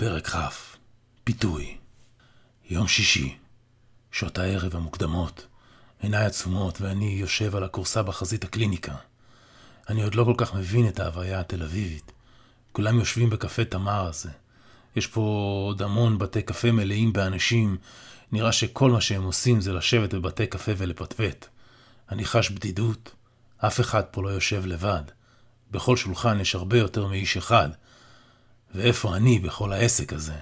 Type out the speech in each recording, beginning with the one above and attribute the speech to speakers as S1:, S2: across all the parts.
S1: פרק כ' פיתוי יום שישי, שעות הערב המוקדמות, עיניי עצומות ואני יושב על הכורסה בחזית הקליניקה. אני עוד לא כל כך מבין את ההוויה התל אביבית. כולם יושבים בקפה תמר הזה. יש פה עוד המון בתי קפה מלאים באנשים. נראה שכל מה שהם עושים זה לשבת בבתי קפה ולפטפט. אני חש בדידות. אף אחד פה לא יושב לבד. בכל שולחן יש הרבה יותר מאיש אחד. ואיפה אני בכל העסק הזה?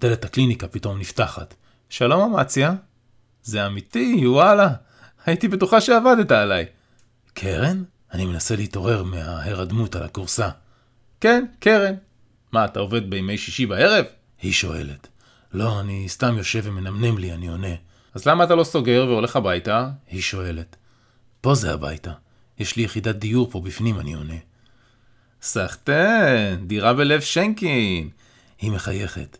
S1: דלת הקליניקה פתאום נפתחת. שלום אמציה. זה אמיתי, וואלה. הייתי בטוחה שעבדת עליי. קרן? אני מנסה להתעורר מההירדמות על הכורסה. כן, קרן. מה, אתה עובד בימי שישי בערב? היא שואלת. לא, אני סתם יושב ומנמנם לי, אני עונה. אז למה אתה לא סוגר והולך הביתה? היא שואלת. פה זה הביתה. יש לי יחידת דיור פה בפנים, אני עונה. סחטן, דירה בלב שנקין. היא מחייכת.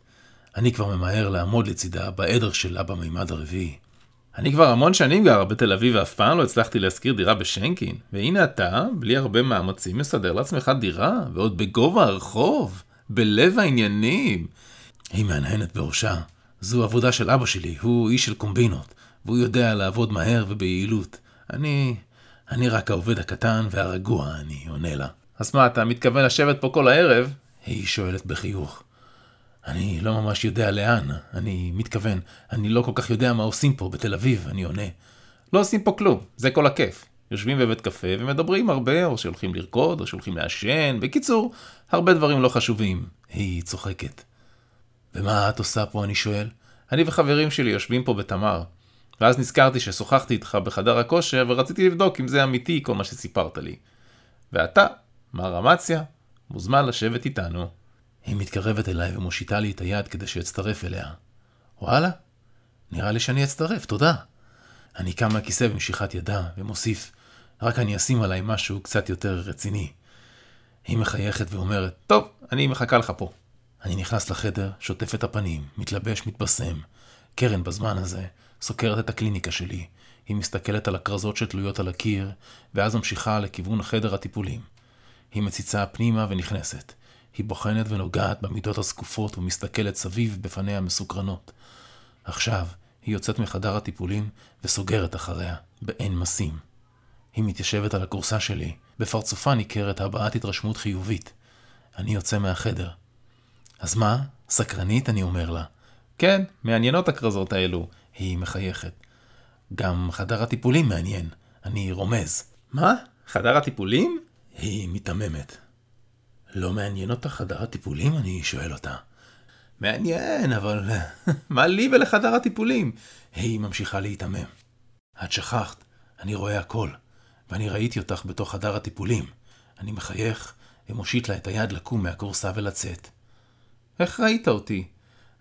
S1: אני כבר ממהר לעמוד לצידה בעדר שלה במימד הרביעי. אני כבר המון שנים גר בתל אביב ואף פעם לא הצלחתי להשכיר דירה בשנקין, והנה אתה, בלי הרבה מאמצים, מסדר לעצמך דירה, ועוד בגובה הרחוב, בלב העניינים. היא מהנהנת בראשה. זו עבודה של אבא שלי, הוא איש של קומבינות, והוא יודע לעבוד מהר וביעילות. אני... אני רק העובד הקטן והרגוע, אני עונה לה. אז מה, אתה מתכוון לשבת פה כל הערב? היא שואלת בחיוך. אני לא ממש יודע לאן, אני מתכוון, אני לא כל כך יודע מה עושים פה בתל אביב, אני עונה. לא עושים פה כלום, זה כל הכיף. יושבים בבית קפה ומדברים הרבה, או שהולכים לרקוד, או שהולכים לעשן, בקיצור, הרבה דברים לא חשובים. היא צוחקת. ומה את עושה פה, אני שואל? אני וחברים שלי יושבים פה בתמר. ואז נזכרתי ששוחחתי איתך בחדר הכושר, ורציתי לבדוק אם זה אמיתי כל מה שסיפרת לי. ואתה, מר אמציה, מוזמן לשבת איתנו. היא מתקרבת אליי ומושיטה לי את היד כדי שאצטרף אליה. וואלה, נראה לי שאני אצטרף, תודה. אני קם מהכיסא במשיכת ידה ומוסיף, רק אני אשים עליי משהו קצת יותר רציני. היא מחייכת ואומרת, טוב, אני מחכה לך פה. אני נכנס לחדר, שוטף את הפנים, מתלבש, מתבשם. קרן בזמן הזה סוקרת את הקליניקה שלי. היא מסתכלת על הכרזות שתלויות על הקיר, ואז ממשיכה לכיוון חדר הטיפולים. היא מציצה פנימה ונכנסת. היא בוחנת ונוגעת במידות הזקופות ומסתכלת סביב בפניה מסוקרנות. עכשיו היא יוצאת מחדר הטיפולים וסוגרת אחריה, באין מסים. היא מתיישבת על הכורסה שלי, בפרצופה ניכרת הבעת התרשמות חיובית. אני יוצא מהחדר. אז מה? סקרנית? אני אומר לה. כן, מעניינות הכרזות האלו. היא מחייכת. גם חדר הטיפולים מעניין. אני רומז. מה? חדר הטיפולים? היא מתעממת. לא מעניין אותך חדר הטיפולים? אני שואל אותה. מעניין, אבל מה לי ולחדר הטיפולים? היא ממשיכה להיתמם. את שכחת, אני רואה הכל, ואני ראיתי אותך בתוך חדר הטיפולים. אני מחייך ומושיט לה את היד לקום מהכורסה ולצאת. איך ראית אותי?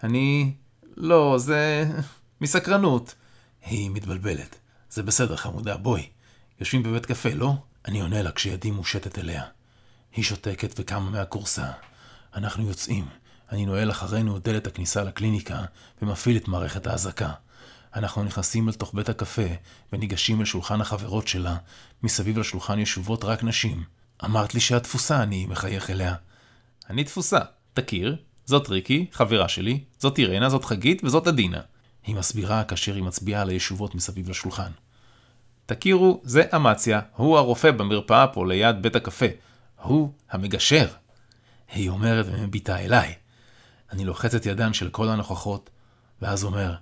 S1: אני... לא, זה... מסקרנות. היא מתבלבלת. זה בסדר, חמודה, בואי. יושבים בבית קפה, לא? אני עונה לה כשידי מושטת אליה. היא שותקת וקמה מהכורסה. אנחנו יוצאים. אני נועל אחרינו את דלת הכניסה לקליניקה ומפעיל את מערכת האזעקה. אנחנו נכנסים אל תוך בית הקפה וניגשים אל שולחן החברות שלה. מסביב לשולחן ישובות רק נשים. אמרת לי שאת תפוסה, אני מחייך אליה. אני תפוסה. תכיר, זאת ריקי, חברה שלי, זאת אירנה, זאת חגית וזאת עדינה. היא מסבירה כאשר היא מצביעה על הישובות מסביב לשולחן. תכירו, זה אמציה, הוא הרופא במרפאה פה ליד בית הקפה. הוא המגשר. היא אומרת ומביטה אליי. אני לוחץ את ידן של כל הנוכחות, ואז אומר,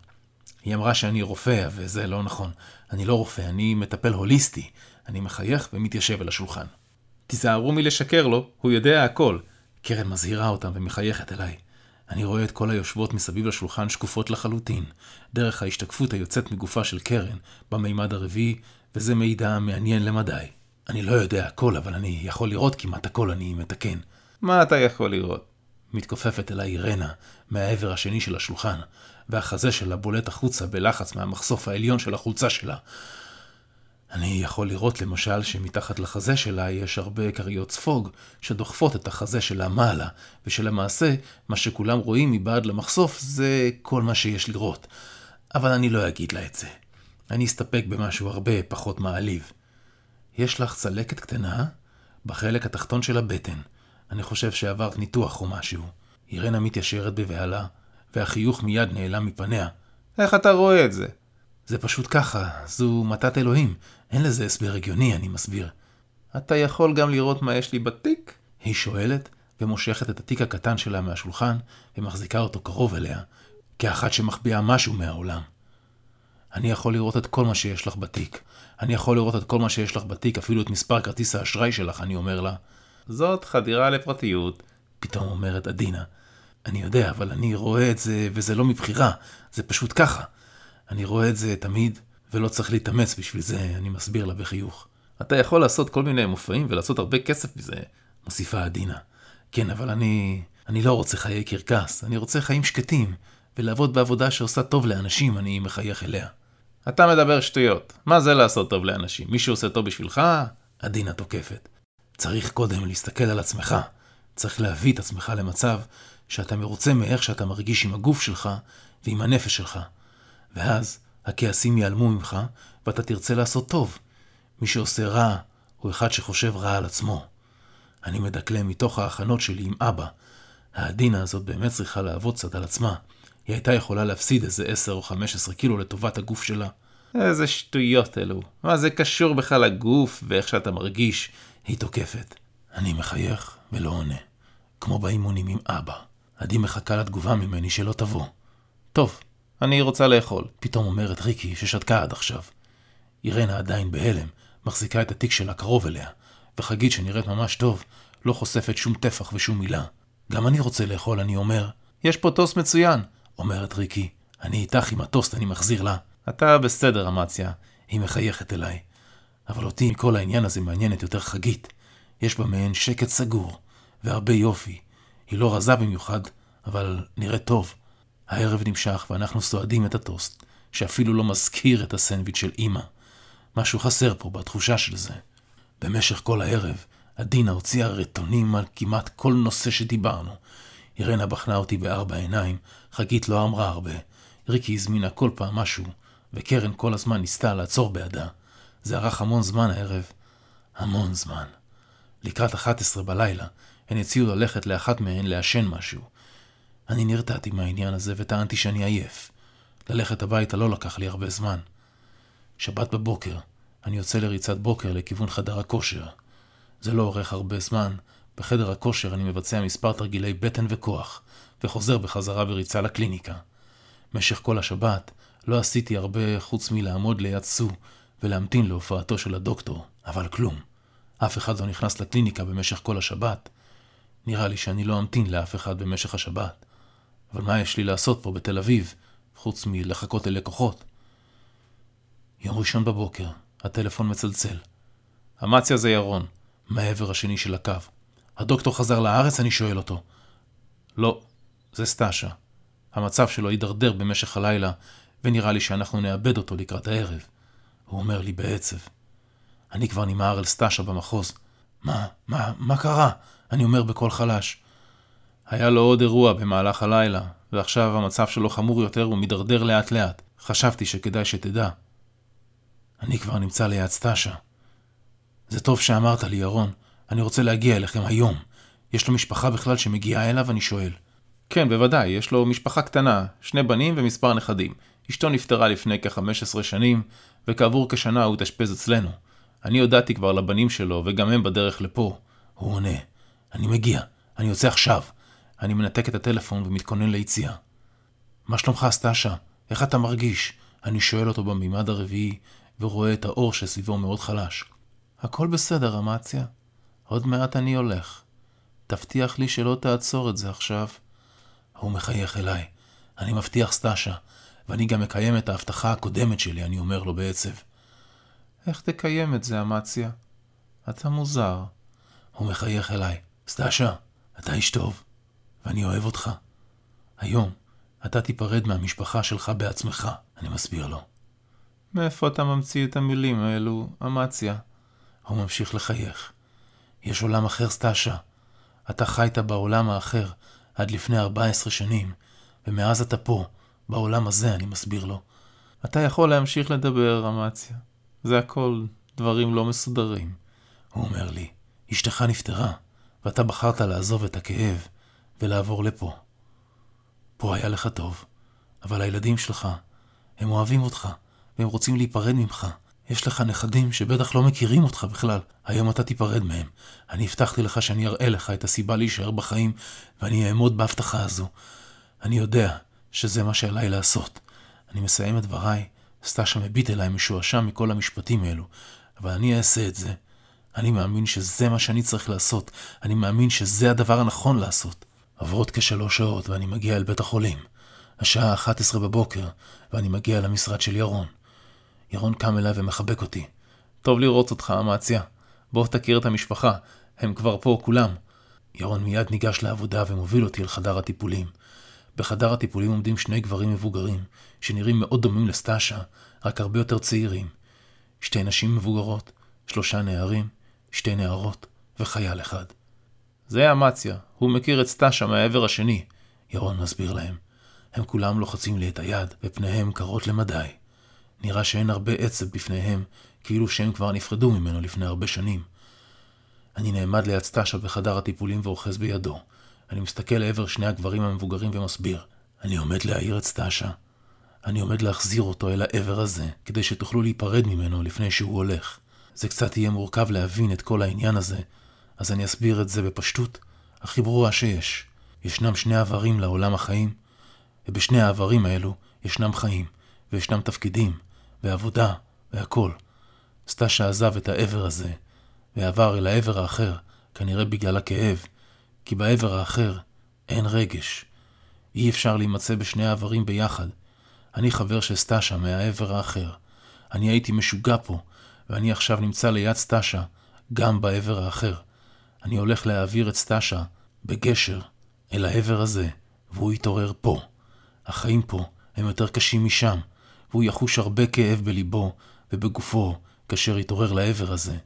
S1: היא אמרה שאני רופא, וזה לא נכון. אני לא רופא, אני מטפל הוליסטי. אני מחייך ומתיישב אל השולחן. תיזהרו מלשקר לו, הוא יודע הכל. קרן מזהירה אותם ומחייכת אליי. אני רואה את כל היושבות מסביב לשולחן שקופות לחלוטין, דרך ההשתקפות היוצאת מגופה של קרן במימד הרביעי, וזה מידע מעניין למדי. אני לא יודע הכל, אבל אני יכול לראות כמעט הכל, אני מתקן. מה אתה יכול לראות? מתכופפת אליי אירנה, מהעבר השני של השולחן, והחזה שלה בולט החוצה בלחץ מהמחשוף העליון של החולצה שלה. אני יכול לראות למשל שמתחת לחזה שלה יש הרבה כריות ספוג שדוחפות את החזה שלה מעלה, ושלמעשה מה שכולם רואים מבעד למחשוף זה כל מה שיש לראות. אבל אני לא אגיד לה את זה. אני אסתפק במשהו הרבה פחות מעליב. יש לך צלקת קטנה בחלק התחתון של הבטן. אני חושב שעברת ניתוח או משהו. אירנה מתיישרת בבהלה, והחיוך מיד נעלם מפניה. איך אתה רואה את זה? זה פשוט ככה, זו מתת אלוהים. אין לזה הסבר הגיוני, אני מסביר. אתה יכול גם לראות מה יש לי בתיק? היא שואלת, ומושכת את התיק הקטן שלה מהשולחן, ומחזיקה אותו קרוב אליה, כאחת שמחביאה משהו מהעולם. אני יכול לראות את כל מה שיש לך בתיק. אני יכול לראות את כל מה שיש לך בתיק, אפילו את מספר כרטיס האשראי שלך, אני אומר לה. זאת חדירה לפרטיות, פתאום אומרת עדינה. אני יודע, אבל אני רואה את זה, וזה לא מבחירה, זה פשוט ככה. אני רואה את זה תמיד, ולא צריך להתאמץ בשביל זה, אני מסביר לה בחיוך. אתה יכול לעשות כל מיני מופעים ולעשות הרבה כסף מזה, מוסיפה עדינה. כן, אבל אני... אני לא רוצה חיי קרקס, אני רוצה חיים שקטים, ולעבוד בעבודה שעושה טוב לאנשים, אני מחייך אליה. אתה מדבר שטויות. מה זה לעשות טוב לאנשים? מישהו עושה טוב בשבילך? עדינה תוקפת. צריך קודם להסתכל על עצמך. צריך להביא את עצמך למצב שאתה מרוצה מאיך שאתה מרגיש עם הגוף שלך ועם הנפש שלך. ואז הכעסים ייעלמו ממך, ואתה תרצה לעשות טוב. מי שעושה רע, הוא אחד שחושב רע על עצמו. אני מדקלם מתוך ההכנות שלי עם אבא. העדינה הזאת באמת צריכה לעבוד קצת על עצמה. היא הייתה יכולה להפסיד איזה 10 או 15 קילו לטובת הגוף שלה. איזה שטויות אלו. מה זה קשור בכלל לגוף ואיך שאתה מרגיש? היא תוקפת. אני מחייך ולא עונה. כמו באימונים עם אבא. עדי מחכה לתגובה ממני שלא תבוא. טוב, אני רוצה לאכול. פתאום אומרת ריקי ששתקה עד עכשיו. אירנה עדיין בהלם, מחזיקה את התיק שלה קרוב אליה, וחגית שנראית ממש טוב, לא חושפת שום טפח ושום מילה. גם אני רוצה לאכול, אני אומר. יש פה טוסט מצוין, אומרת ריקי. אני איתך עם הטוסט, אני מחזיר לה. אתה בסדר, אמציה. היא מחייכת אליי. אבל אותי מכל העניין הזה מעניינת יותר חגית. יש בה מעין שקט סגור, והרבה יופי. היא לא רזה במיוחד, אבל נראית טוב. הערב נמשך ואנחנו סועדים את הטוסט, שאפילו לא מזכיר את הסנדוויץ' של אמא. משהו חסר פה בתחושה של זה. במשך כל הערב, עדינה הוציאה רטונים על כמעט כל נושא שדיברנו. אירנה בחנה אותי בארבע עיניים, חגית לא אמרה הרבה. ריקי הזמינה כל פעם משהו, וקרן כל הזמן ניסתה לעצור בעדה. זה ארך המון זמן הערב. המון זמן. לקראת 11 בלילה, הן הציעו ללכת לאחת מהן לעשן משהו. אני נרתעתי מהעניין הזה וטענתי שאני עייף. ללכת הביתה לא לקח לי הרבה זמן. שבת בבוקר, אני יוצא לריצת בוקר לכיוון חדר הכושר. זה לא אורך הרבה זמן, בחדר הכושר אני מבצע מספר תרגילי בטן וכוח, וחוזר בחזרה בריצה לקליניקה. משך כל השבת לא עשיתי הרבה חוץ מלעמוד ליד סו ולהמתין להופעתו של הדוקטור, אבל כלום. אף אחד לא נכנס לקליניקה במשך כל השבת. נראה לי שאני לא אמתין לאף אחד במשך השבת. אבל מה יש לי לעשות פה בתל אביב, חוץ מלחכות ללקוחות? יום ראשון בבוקר, הטלפון מצלצל. אמציה זה ירון, מהעבר השני של הקו. הדוקטור חזר לארץ? אני שואל אותו. לא, זה סטאשה. המצב שלו הידרדר במשך הלילה, ונראה לי שאנחנו נאבד אותו לקראת הערב. הוא אומר לי בעצב. אני כבר נמהר אל סטאשה במחוז. מה, מה, מה קרה? אני אומר בקול חלש. היה לו עוד אירוע במהלך הלילה, ועכשיו המצב שלו חמור יותר ומידרדר לאט לאט. חשבתי שכדאי שתדע. אני כבר נמצא ליד סטאשה. זה טוב שאמרת לי, ירון. אני רוצה להגיע אליכם היום. יש לו משפחה בכלל שמגיעה אליו? אני שואל. כן, בוודאי, יש לו משפחה קטנה, שני בנים ומספר נכדים. אשתו נפטרה לפני כ-15 שנים, וכעבור כשנה הוא התאשפז אצלנו. אני הודעתי כבר לבנים שלו, וגם הם בדרך לפה. הוא עונה, אני מגיע, אני יוצא עכשיו. אני מנתק את הטלפון ומתכונן ליציאה. מה שלומך, סטאשה? איך אתה מרגיש? אני שואל אותו במימד הרביעי, ורואה את האור שסביבו מאוד חלש. הכל בסדר, אמציה. עוד מעט אני הולך. תבטיח לי שלא תעצור את זה עכשיו. הוא מחייך אליי. אני מבטיח סטאשה, ואני גם מקיים את ההבטחה הקודמת שלי, אני אומר לו בעצב. איך תקיים את זה, אמציה? אתה מוזר. הוא מחייך אליי. סטאשה, אתה איש טוב, ואני אוהב אותך. היום אתה תיפרד מהמשפחה שלך בעצמך, אני מסביר לו. מאיפה אתה ממציא את המילים האלו, אמציה? הוא ממשיך לחייך. יש עולם אחר, סטאשה. אתה חיית בעולם האחר עד לפני 14 שנים, ומאז אתה פה, בעולם הזה, אני מסביר לו. אתה יכול להמשיך לדבר, אמציה. זה הכל דברים לא מסודרים. הוא אומר לי, אשתך נפטרה, ואתה בחרת לעזוב את הכאב ולעבור לפה. פה היה לך טוב, אבל הילדים שלך, הם אוהבים אותך, והם רוצים להיפרד ממך. יש לך נכדים שבטח לא מכירים אותך בכלל. היום אתה תיפרד מהם. אני הבטחתי לך שאני אראה לך את הסיבה להישאר בחיים, ואני אעמוד בהבטחה הזו. אני יודע שזה מה שעליי לעשות. אני מסיים את דבריי, סטאשה מביט אליי משועשע מכל המשפטים האלו, אבל אני אעשה את זה. אני מאמין שזה מה שאני צריך לעשות. אני מאמין שזה הדבר הנכון לעשות. עברות כשלוש שעות ואני מגיע אל בית החולים. השעה 11 בבוקר, ואני מגיע למשרד של ירון. ירון קם אליי ומחבק אותי. טוב לראות אותך, אמציה. בוא תכיר את המשפחה, הם כבר פה כולם. ירון מיד ניגש לעבודה ומוביל אותי אל חדר הטיפולים. בחדר הטיפולים עומדים שני גברים מבוגרים, שנראים מאוד דומים לסטאשה, רק הרבה יותר צעירים. שתי נשים מבוגרות, שלושה נערים, שתי נערות וחייל אחד. זה אמציה, הוא מכיר את סטאשה מהעבר השני, ירון מסביר להם. הם כולם לוחצים לי את היד, ופניהם קרות למדי. נראה שאין הרבה עצב בפניהם, כאילו שהם כבר נפרדו ממנו לפני הרבה שנים. אני נעמד ליד סטאשה בחדר הטיפולים ואוחז בידו. אני מסתכל לעבר שני הגברים המבוגרים ומסביר. אני עומד להעיר את סטאשה. אני עומד להחזיר אותו אל העבר הזה, כדי שתוכלו להיפרד ממנו לפני שהוא הולך. זה קצת יהיה מורכב להבין את כל העניין הזה, אז אני אסביר את זה בפשטות הכי ברורה שיש. ישנם שני עברים לעולם החיים, ובשני העברים האלו ישנם חיים, וישנם תפקידים, ועבודה, והכול. סטאשה עזב את העבר הזה, ועבר אל העבר האחר, כנראה בגלל הכאב, כי בעבר האחר אין רגש. אי אפשר להימצא בשני העברים ביחד. אני חבר של סטאשה מהעבר האחר. אני הייתי משוגע פה, ואני עכשיו נמצא ליד סטאשה, גם בעבר האחר. אני הולך להעביר את סטאשה בגשר אל העבר הזה, והוא יתעורר פה. החיים פה הם יותר קשים משם, והוא יחוש הרבה כאב בליבו ובגופו כאשר יתעורר לעבר הזה.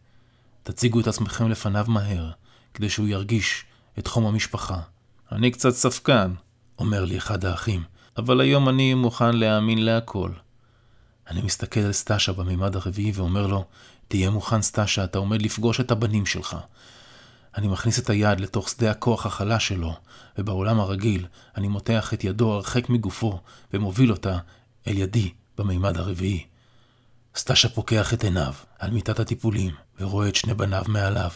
S1: תציגו את עצמכם לפניו מהר, כדי שהוא ירגיש את חום המשפחה. אני קצת ספקן, אומר לי אחד האחים, אבל היום אני מוכן להאמין להכל. אני מסתכל על סטאשה במימד הרביעי ואומר לו, תהיה מוכן סטאשה, אתה עומד לפגוש את הבנים שלך. אני מכניס את היד לתוך שדה הכוח החלש שלו, ובעולם הרגיל אני מותח את ידו הרחק מגופו ומוביל אותה אל ידי במימד הרביעי. סטאשה פוקח את עיניו על מיטת הטיפולים ורואה את שני בניו מעליו.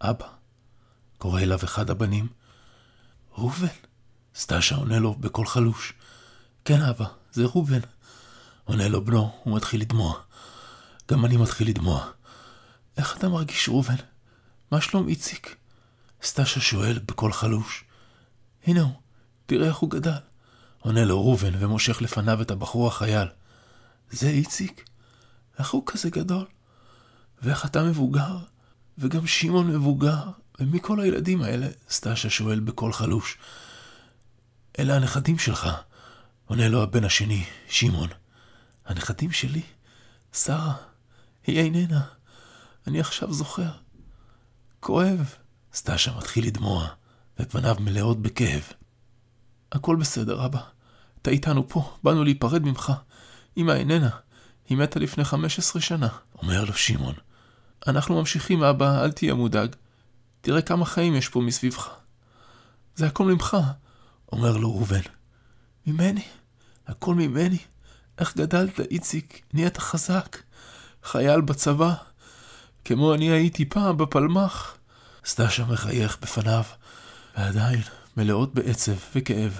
S1: אבא, קורא אליו אחד הבנים. ראובן? סטאשה עונה לו בקול חלוש. כן, אבא, זה ראובן. עונה לו בנו, הוא מתחיל לדמוע. גם אני מתחיל לדמוע. איך אתה מרגיש, ראובן? מה שלום איציק? סטאשה שואל בקול חלוש. הנה הוא, תראה איך הוא גדל. עונה לו ראובן ומושך לפניו את הבחור החייל. זה איציק? איך הוא כזה גדול? ואיך אתה מבוגר? וגם שמעון מבוגר? ומי כל הילדים האלה? סטאשה שואל בקול חלוש. אלה הנכדים שלך. עונה לו הבן השני, שמעון. הנכדים שלי? שרה, היא איננה. אני עכשיו זוכר. כואב. סטאשה מתחיל לדמוע, ופניו מלאות בכאב. הכל בסדר, אבא. אתה איתנו פה, באנו להיפרד ממך. אמא איננה, היא מתה לפני 15 שנה. אומר לו שמעון. אנחנו ממשיכים, אבא, אל תהיה מודאג. תראה כמה חיים יש פה מסביבך. זה הכל ממך, אומר לו ראובן. ממני? הכל ממני? איך גדלת, איציק? נהיית חזק. חייל בצבא. כמו אני הייתי פעם בפלמ"ח. סטאשה מחייך בפניו, ועדיין מלאות בעצב וכאב.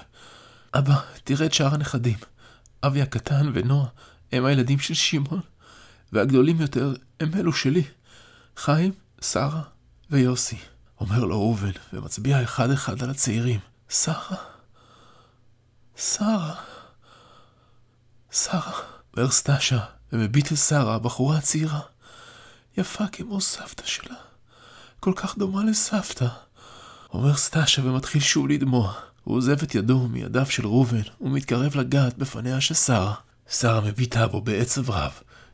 S1: אבא, תראה את שאר הנכדים. אבי הקטן ונועה הם הילדים של שמעון, והגדולים יותר הם אלו שלי. חיים, שרה ויוסי. אומר לו ראובן, ומצביע אחד-אחד על הצעירים. שרה? שרה? שרה. אומר סטאשה, ומביט אל שרה, הבחורה הצעירה. יפה כמו סבתא שלה. כל כך דומה לסבתא. אומר סטאשה ומתחיל שוב לדמוע. הוא עוזב את ידו מידיו של ראובן, ומתקרב לגעת בפניה של שרה. שרה מביטה בו בעצב רב,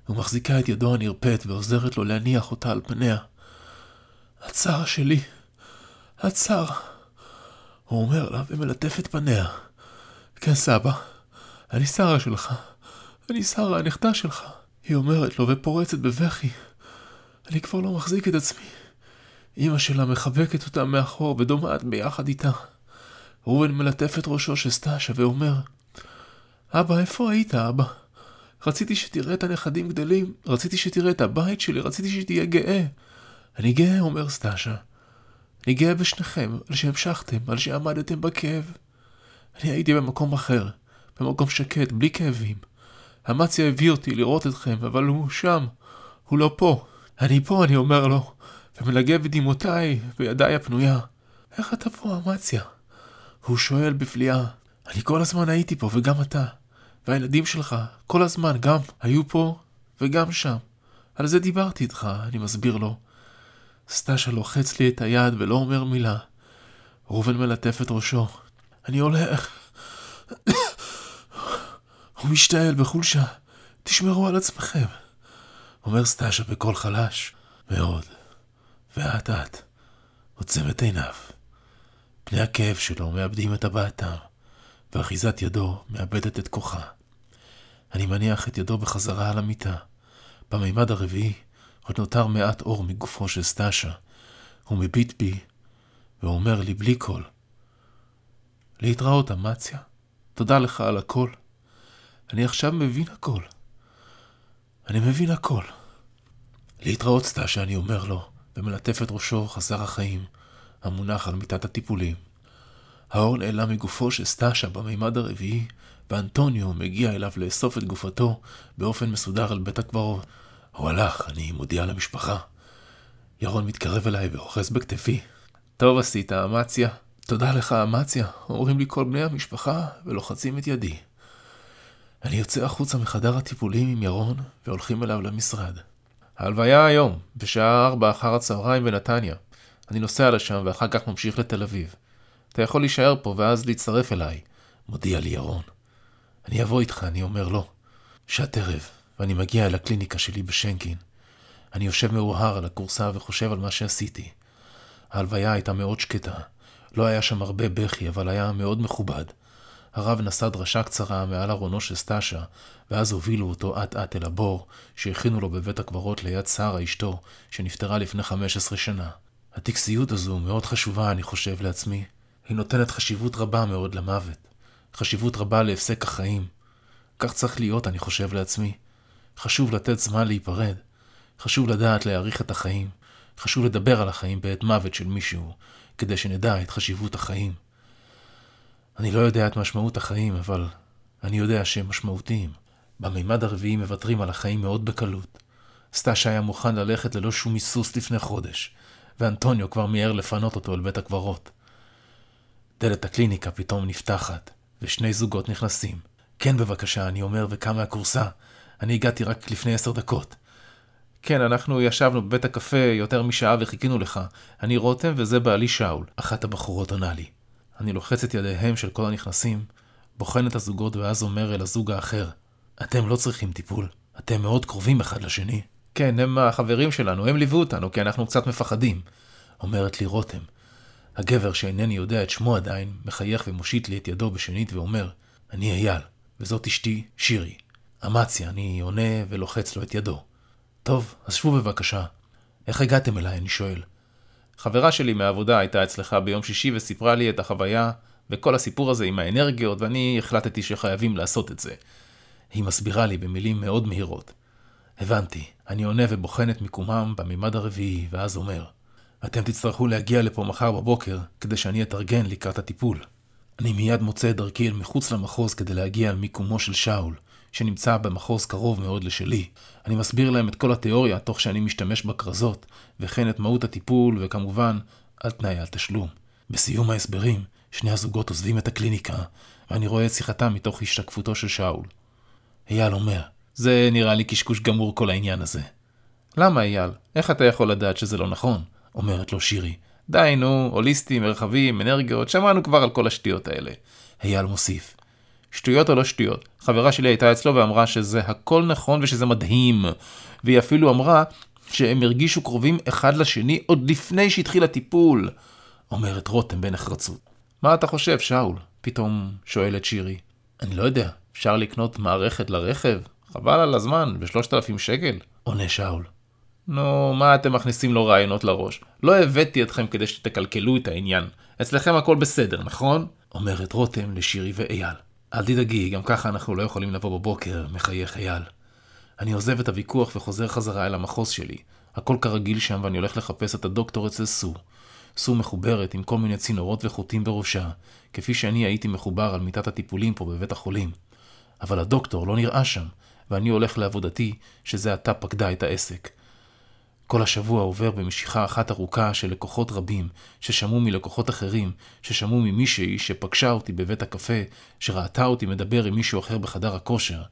S1: ומחזיקה את ידו הנרפאת ועוזרת לו להניח אותה על פניה. שרה שלי, שרה. הוא אומר לה ומלטף את פניה. כן, סבא, אני שרה שלך. אני שרה, הנכדה שלך. היא אומרת לו ופורצת בבכי. אני כבר לא מחזיק את עצמי. אמא שלה מחבקת אותה מאחור ודומעת ביחד איתה.
S2: ראובן מלטף את ראשו של סטאשה ואומר, אבא, איפה היית, אבא? רציתי שתראה את הנכדים גדלים, רציתי שתראה את הבית שלי, רציתי שתהיה גאה. אני גאה, אומר סטאשה. אני גאה בשניכם, על שהמשכתם, על שעמדתם בכאב. אני הייתי במקום אחר, במקום שקט, בלי כאבים. אמציה הביא אותי לראות אתכם, אבל הוא שם, הוא לא פה. אני פה, אני אומר לו, ומלגב את דמעותיי בידיי הפנויה. איך אתה פה, אמציה? הוא שואל בפליאה. אני כל הזמן הייתי פה, וגם אתה. והילדים שלך, כל הזמן, גם היו פה וגם שם. על זה דיברתי איתך, אני מסביר לו. סטאשה לוחץ לי את היד ולא אומר מילה. ראובן מלטף את ראשו. אני הולך. הוא משתעל בחולשה. תשמרו על עצמכם. אומר סטאשה בקול חלש מאוד, ואט אט עוצם את עיניו. פני הכאב שלו מאבדים את הבעתם, ואחיזת ידו מאבדת את כוחה. אני מניח את ידו בחזרה על המיטה. במימד הרביעי עוד נותר מעט אור מגופו של סטאשה. הוא מביט בי ואומר לי בלי קול, להתראות, אמציה. תודה לך על הכל. אני עכשיו מבין הכל. אני מבין הכל. להתראות סטאשה, אני אומר לו, ומלטף את ראשו חסר החיים, המונח על מיטת הטיפולים. האור נעלם מגופו של סטאשה במימד הרביעי, ואנטוניו מגיע אליו לאסוף את גופתו באופן מסודר על בית הקברות. הוא הלך, אני מודיע למשפחה. ירון מתקרב אליי ואוחז בכתפי. טוב עשית, אמציה. תודה לך, אמציה. אומרים לי כל בני המשפחה ולוחצים את ידי. אני יוצא החוצה מחדר הטיפולים עם ירון והולכים אליו למשרד. ההלוויה היום, בשעה ארבע אחר הצהריים בנתניה. אני נוסע לשם ואחר כך ממשיך לתל אביב. אתה יכול להישאר פה ואז להצטרף אליי, מודיע לי ירון. אני אבוא איתך, אני אומר לא. שעת ערב, ואני מגיע אל הקליניקה שלי בשנקין. אני יושב מאוהר על הכורסה וחושב על מה שעשיתי. ההלוויה הייתה מאוד שקטה. לא היה שם הרבה בכי, אבל היה מאוד מכובד. הרב נשא דרשה קצרה מעל ארונו של סטאשה, ואז הובילו אותו אט אט אל הבור, שהכינו לו בבית הקברות ליד שרה אשתו, שנפטרה לפני 15 שנה. הטקסיות הזו מאוד חשובה, אני חושב לעצמי. היא נותנת חשיבות רבה מאוד למוות. חשיבות רבה להפסק החיים. כך צריך להיות, אני חושב לעצמי. חשוב לתת זמן להיפרד. חשוב לדעת להעריך את החיים. חשוב לדבר על החיים בעת מוות של מישהו, כדי שנדע את חשיבות החיים. אני לא יודע את משמעות החיים, אבל אני יודע שהם משמעותיים. במימד הרביעי מוותרים על החיים מאוד בקלות. סטאשה היה מוכן ללכת ללא שום היסוס לפני חודש, ואנטוניו כבר מיהר לפנות אותו אל בית הקברות. דלת הקליניקה פתאום נפתחת, ושני זוגות נכנסים. כן, בבקשה, אני אומר, וקם מהכורסה. אני הגעתי רק לפני עשר דקות. כן, אנחנו ישבנו בבית הקפה יותר משעה וחיכינו לך. אני רותם וזה בעלי שאול. אחת הבחורות עונה לי. אני לוחץ את ידיהם של כל הנכנסים, בוחן את הזוגות ואז אומר אל הזוג האחר, אתם לא צריכים טיפול, אתם מאוד קרובים אחד לשני. כן, הם החברים שלנו, הם ליוו אותנו כי אנחנו קצת מפחדים. אומרת לי רותם. הגבר שאינני יודע את שמו עדיין, מחייך ומושיט לי את ידו בשנית ואומר, אני אייל, וזאת אשתי, שירי. אמציה, אני עונה ולוחץ לו את ידו. טוב, אז שבו בבקשה. איך הגעתם אליי? אני שואל. חברה שלי מהעבודה הייתה אצלך ביום שישי וסיפרה לי את החוויה וכל הסיפור הזה עם האנרגיות, ואני החלטתי שחייבים לעשות את זה. היא מסבירה לי במילים מאוד מהירות. הבנתי, אני עונה ובוחן את מיקומם במימד הרביעי, ואז אומר, אתם תצטרכו להגיע לפה מחר בבוקר, כדי שאני אתארגן לקראת הטיפול. אני מיד מוצא את דרכי אל מחוץ למחוז כדי להגיע על מיקומו של שאול, שנמצא במחוז קרוב מאוד לשלי. אני מסביר להם את כל התיאוריה תוך שאני משתמש בכרזות, וכן את מהות הטיפול, וכמובן, על תנאי על תשלום. בסיום ההסברים, שני הזוגות עוזבים את הקליניקה, ואני רואה את שיחתם מתוך השתקפותו של שאול. אייל אומר, זה נראה לי קשקוש גמור כל העניין הזה. למה אייל? איך אתה יכול לדעת שזה לא נכון? אומרת לו שירי. די נו, הוליסטים, מרחבים, אנרגיות, שמענו כבר על כל השטויות האלה. אייל מוסיף. שטויות או לא שטויות. חברה שלי הייתה אצלו ואמרה שזה הכל נכון ושזה מדהים. והיא אפילו אמרה שהם הרגישו קרובים אחד לשני עוד לפני שהתחיל הטיפול. אומרת רותם בנחרצות. מה אתה חושב, שאול? פתאום שואלת שירי. אני לא יודע, אפשר לקנות מערכת לרכב? חבל על הזמן, בשלושת אלפים שקל? עונה שאול. נו, מה אתם מכניסים לו רעיונות לראש? לא הבאתי אתכם כדי שתקלקלו את העניין. אצלכם הכל בסדר, נכון? אומרת רותם לשירי ואייל. אל תדאגי, גם ככה אנחנו לא יכולים לבוא בבוקר, מחייך אייל. אני עוזב את הוויכוח וחוזר חזרה אל המחוז שלי. הכל כרגיל שם ואני הולך לחפש את הדוקטור אצל סו. סו מחוברת עם כל מיני צינורות וחוטים בראשה, כפי שאני הייתי מחובר על מיטת הטיפולים פה בבית החולים. אבל הדוקטור לא נראה שם, ואני הולך לעבודתי, שזה עתה פקדה את העסק. כל השבוע עובר במשיכה אחת ארוכה של לקוחות רבים, ששמעו מלקוחות אחרים, ששמעו ממישהי שפגשה אותי בבית הקפה, שראתה אותי מדבר עם מישהו אחר בחדר הכושר.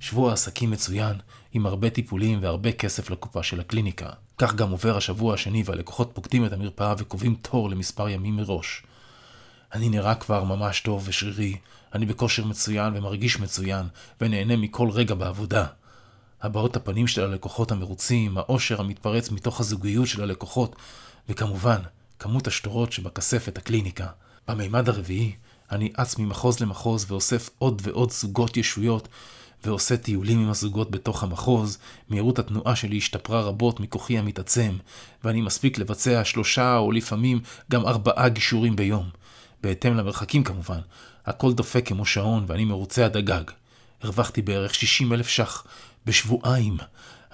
S2: שבוע עסקים מצוין, עם הרבה טיפולים והרבה כסף לקופה של הקליניקה. כך גם עובר השבוע השני והלקוחות פוקדים את המרפאה וקובעים תור למספר ימים מראש. אני נראה כבר ממש טוב ושרירי, אני בכושר מצוין ומרגיש מצוין, ונהנה מכל רגע בעבודה. הבעות הפנים של הלקוחות המרוצים, העושר המתפרץ מתוך הזוגיות של הלקוחות, וכמובן, כמות השטורות שבכספת הקליניקה. במימד הרביעי, אני אץ ממחוז למחוז ואוסף עוד ועוד זוגות ישויות, ועושה טיולים עם הזוגות בתוך המחוז, מהירות התנועה שלי השתפרה רבות מכוחי המתעצם, ואני מספיק לבצע שלושה או לפעמים גם ארבעה גישורים ביום. בהתאם למרחקים כמובן, הכל דופק כמו שעון ואני מרוצה עד הגג. הרווחתי בערך 60 אלף ש"ח בשבועיים.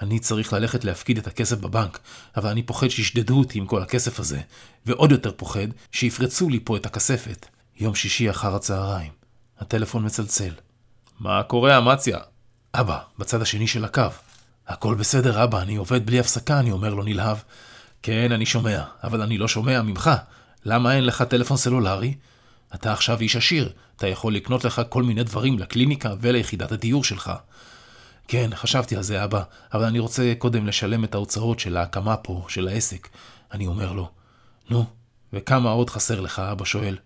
S2: אני צריך ללכת להפקיד את הכסף בבנק, אבל אני פוחד שישדדו אותי עם כל הכסף הזה, ועוד יותר פוחד שיפרצו לי פה את הכספת. יום שישי אחר הצהריים. הטלפון מצלצל.
S1: מה קורה, אמציה?
S2: אבא, בצד השני של הקו. הכל בסדר, אבא, אני עובד בלי הפסקה, אני אומר לו נלהב.
S1: כן, אני שומע, אבל אני לא שומע ממך. למה אין לך טלפון סלולרי? אתה עכשיו איש עשיר, אתה יכול לקנות לך כל מיני דברים לקליניקה וליחידת הדיור שלך.
S2: כן, חשבתי על זה, אבא, אבל אני רוצה קודם לשלם את ההוצאות של ההקמה פה, של העסק. אני אומר לו, נו, וכמה עוד חסר לך, אבא שואל.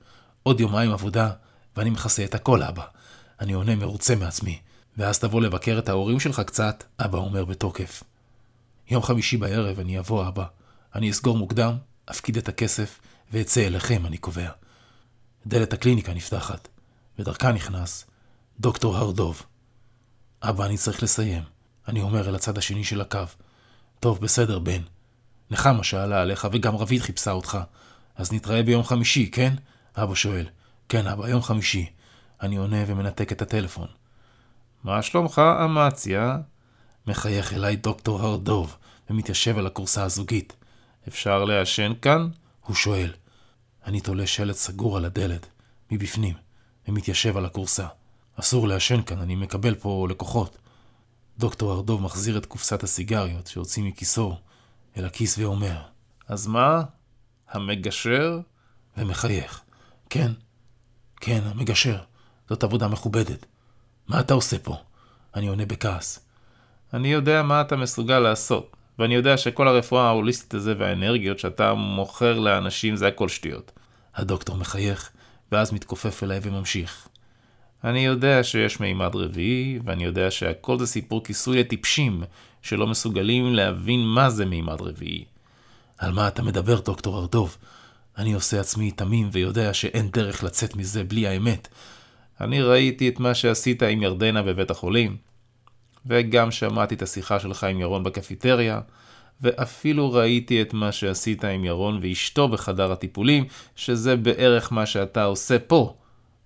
S2: עוד יומיים עבודה, ואני מכסה את הכל, אבא. אני עונה מרוצה מעצמי. ואז תבוא לבקר את ההורים שלך קצת, אבא אומר בתוקף. יום חמישי בערב אני אבוא, אבא. אני אסגור מוקדם, אפקיד את הכסף, ואצא אליכם, אני קובע. דלת הקליניקה נפתחת, ודרכה נכנס דוקטור הרדוב. אבא, אני צריך לסיים. אני אומר אל הצד השני של הקו. טוב, בסדר, בן. נחמה שאלה עליך, וגם רבית חיפשה אותך. אז נתראה ביום חמישי, כן? אבא שואל. כן, אבא, יום חמישי. אני עונה ומנתק את הטלפון.
S1: מה שלומך, אמציה?
S2: מחייך אליי דוקטור הרדוב, ומתיישב על הכורסה הזוגית.
S1: אפשר לעשן כאן?
S2: הוא שואל. אני תולה שלט סגור על הדלת, מבפנים, ומתיישב על הכורסה. אסור לעשן כאן, אני מקבל פה לקוחות. דוקטור ארדוב מחזיר את קופסת הסיגריות שהוציא מכיסו אל הכיס ואומר,
S1: אז מה? המגשר?
S2: ומחייך. כן, כן, המגשר. זאת עבודה מכובדת. מה אתה עושה פה? אני עונה בכעס.
S1: אני יודע מה אתה מסוגל לעשות, ואני יודע שכל הרפואה ההוליסטית הזה והאנרגיות שאתה מוכר לאנשים זה הכל שטויות.
S2: הדוקטור מחייך, ואז מתכופף אליי וממשיך.
S1: אני יודע שיש מימד רביעי, ואני יודע שהכל זה סיפור כיסוי לטיפשים שלא מסוגלים להבין מה זה מימד רביעי.
S2: על מה אתה מדבר, דוקטור ארדוב? אני עושה עצמי תמים ויודע שאין דרך לצאת מזה בלי האמת.
S1: אני ראיתי את מה שעשית עם ירדנה בבית החולים, וגם שמעתי את השיחה שלך עם ירון בקפיטריה, ואפילו ראיתי את מה שעשית עם ירון ואשתו בחדר הטיפולים, שזה בערך מה שאתה עושה פה.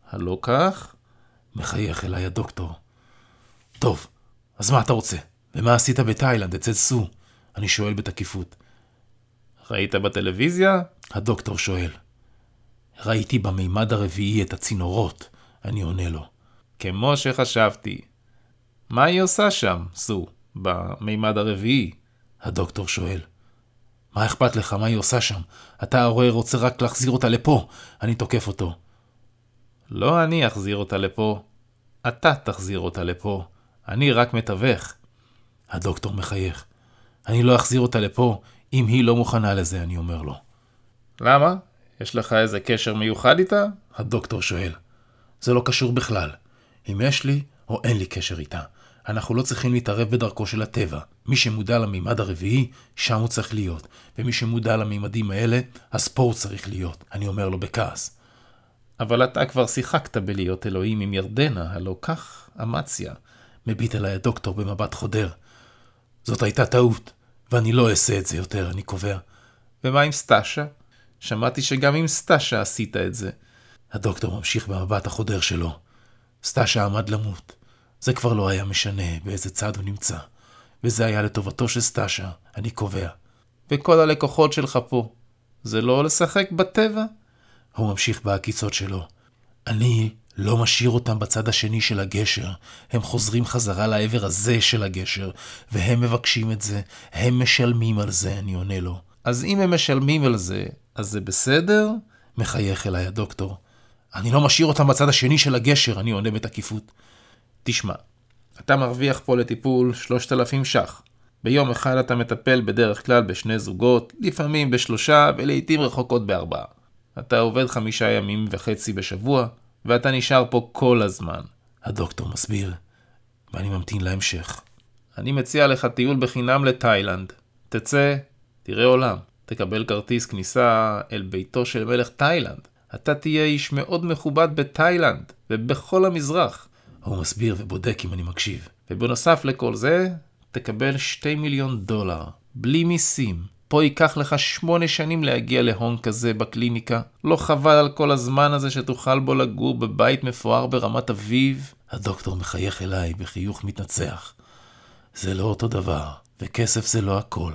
S1: הלא כך?
S2: מחייך אליי הדוקטור. טוב, אז מה אתה רוצה? ומה עשית בתאילנד אצל סו? אני שואל בתקיפות.
S1: ראית בטלוויזיה?
S2: הדוקטור שואל. ראיתי במימד הרביעי את הצינורות, אני עונה לו.
S1: כמו שחשבתי. מה היא עושה שם, סו, במימד הרביעי?
S2: הדוקטור שואל. מה אכפת לך? מה היא עושה שם? אתה הרי רוצה רק להחזיר אותה לפה. אני תוקף אותו.
S1: לא אני אחזיר אותה לפה. אתה תחזיר אותה לפה. אני רק מתווך.
S2: הדוקטור מחייך. אני לא אחזיר אותה לפה אם היא לא מוכנה לזה, אני אומר לו.
S1: למה? יש לך איזה קשר מיוחד איתה?
S2: הדוקטור שואל. זה לא קשור בכלל. אם יש לי או אין לי קשר איתה. אנחנו לא צריכים להתערב בדרכו של הטבע. מי שמודע למימד הרביעי, שם הוא צריך להיות. ומי שמודע למימדים האלה, הוא צריך להיות. אני אומר לו בכעס.
S1: אבל אתה כבר שיחקת בלהיות אלוהים עם ירדנה, הלא כך אמציה.
S2: מביט אליי הדוקטור במבט חודר. זאת הייתה טעות, ואני לא אעשה את זה יותר, אני קובע.
S1: ומה עם סטאשה? שמעתי שגם עם סטאשה עשית את זה.
S2: הדוקטור ממשיך במבט החודר שלו. סטאשה עמד למות. זה כבר לא היה משנה באיזה צד הוא נמצא. וזה היה לטובתו של סטאשה, אני קובע.
S1: וכל הלקוחות שלך פה, זה לא לשחק בטבע?
S2: הוא ממשיך בעקיצות שלו. אני לא משאיר אותם בצד השני של הגשר. הם חוזרים חזרה לעבר הזה של הגשר, והם מבקשים את זה, הם משלמים על זה, אני עונה לו.
S1: אז אם הם משלמים על זה, אז זה בסדר?
S2: מחייך אליי הדוקטור. אני לא משאיר אותם בצד השני של הגשר, אני עונה בתקיפות.
S1: תשמע, אתה מרוויח פה לטיפול 3,000 ש"ח. ביום אחד אתה מטפל בדרך כלל בשני זוגות, לפעמים בשלושה ולעיתים רחוקות בארבעה. אתה עובד חמישה ימים וחצי בשבוע, ואתה נשאר פה כל הזמן.
S2: הדוקטור מסביר, ואני ממתין להמשך.
S1: אני מציע לך טיול בחינם לתאילנד. תצא, תראה עולם. תקבל כרטיס כניסה אל ביתו של מלך תאילנד. אתה תהיה איש מאוד מכובד בתאילנד ובכל המזרח.
S2: הוא מסביר ובודק אם אני מקשיב.
S1: ובנוסף לכל זה, תקבל שתי מיליון דולר, בלי מיסים. פה ייקח לך שמונה שנים להגיע להון כזה בקליניקה. לא חבל על כל הזמן הזה שתוכל בו לגור בבית מפואר ברמת אביב?
S2: הדוקטור מחייך אליי בחיוך מתנצח. זה לא אותו דבר, וכסף זה לא הכל.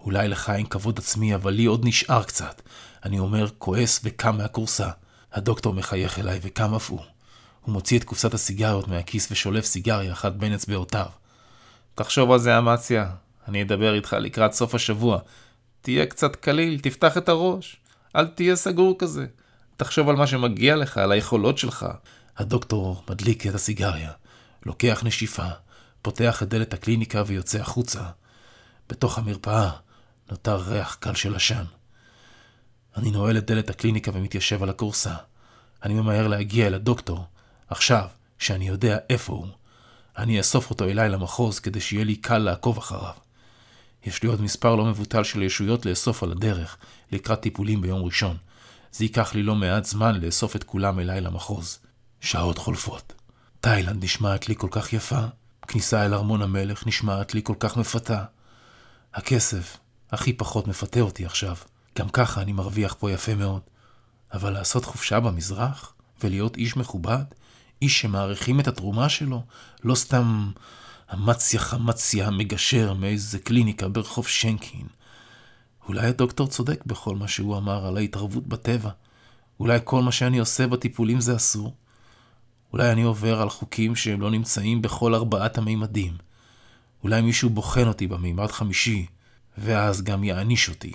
S2: אולי לך אין כבוד עצמי, אבל לי עוד נשאר קצת. אני אומר, כועס וקם מהכורסה. הדוקטור מחייך אליי וקם אף הוא. הוא מוציא את קופסת הסיגריות מהכיס ושולף סיגריה אחת בין אצבעותיו.
S1: תחשוב על זה, אמציה. אני אדבר איתך לקראת סוף השבוע. תהיה קצת קליל, תפתח את הראש. אל תהיה סגור כזה. תחשוב על מה שמגיע לך, על היכולות שלך.
S2: הדוקטור מדליק את הסיגריה, לוקח נשיפה, פותח את דלת הקליניקה ויוצא החוצה. בתוך המרפאה נותר ריח קל של עשן. אני נועל את דלת הקליניקה ומתיישב על הכורסה. אני ממהר להגיע אל הדוקטור, עכשיו, שאני יודע איפה הוא. אני אאסוף אותו אליי למחוז כדי שיהיה לי קל לעקוב אחריו. יש לי עוד מספר לא מבוטל של ישויות לאסוף על הדרך, לקראת טיפולים ביום ראשון. זה ייקח לי לא מעט זמן לאסוף את כולם אליי למחוז. שעות חולפות. תאילנד נשמעת לי כל כך יפה, כניסה אל ארמון המלך נשמעת לי כל כך מפתה. הכסף הכי פחות מפתה אותי עכשיו. גם ככה אני מרוויח פה יפה מאוד. אבל לעשות חופשה במזרח, ולהיות איש מכובד, איש שמעריכים את התרומה שלו, לא סתם אמציה חמציה המגשר מאיזה קליניקה ברחוב שנקין. אולי הדוקטור צודק בכל מה שהוא אמר על ההתערבות בטבע. אולי כל מה שאני עושה בטיפולים זה אסור. אולי אני עובר על חוקים שהם לא נמצאים בכל ארבעת המימדים. אולי מישהו בוחן אותי במימד חמישי, ואז גם יעניש אותי.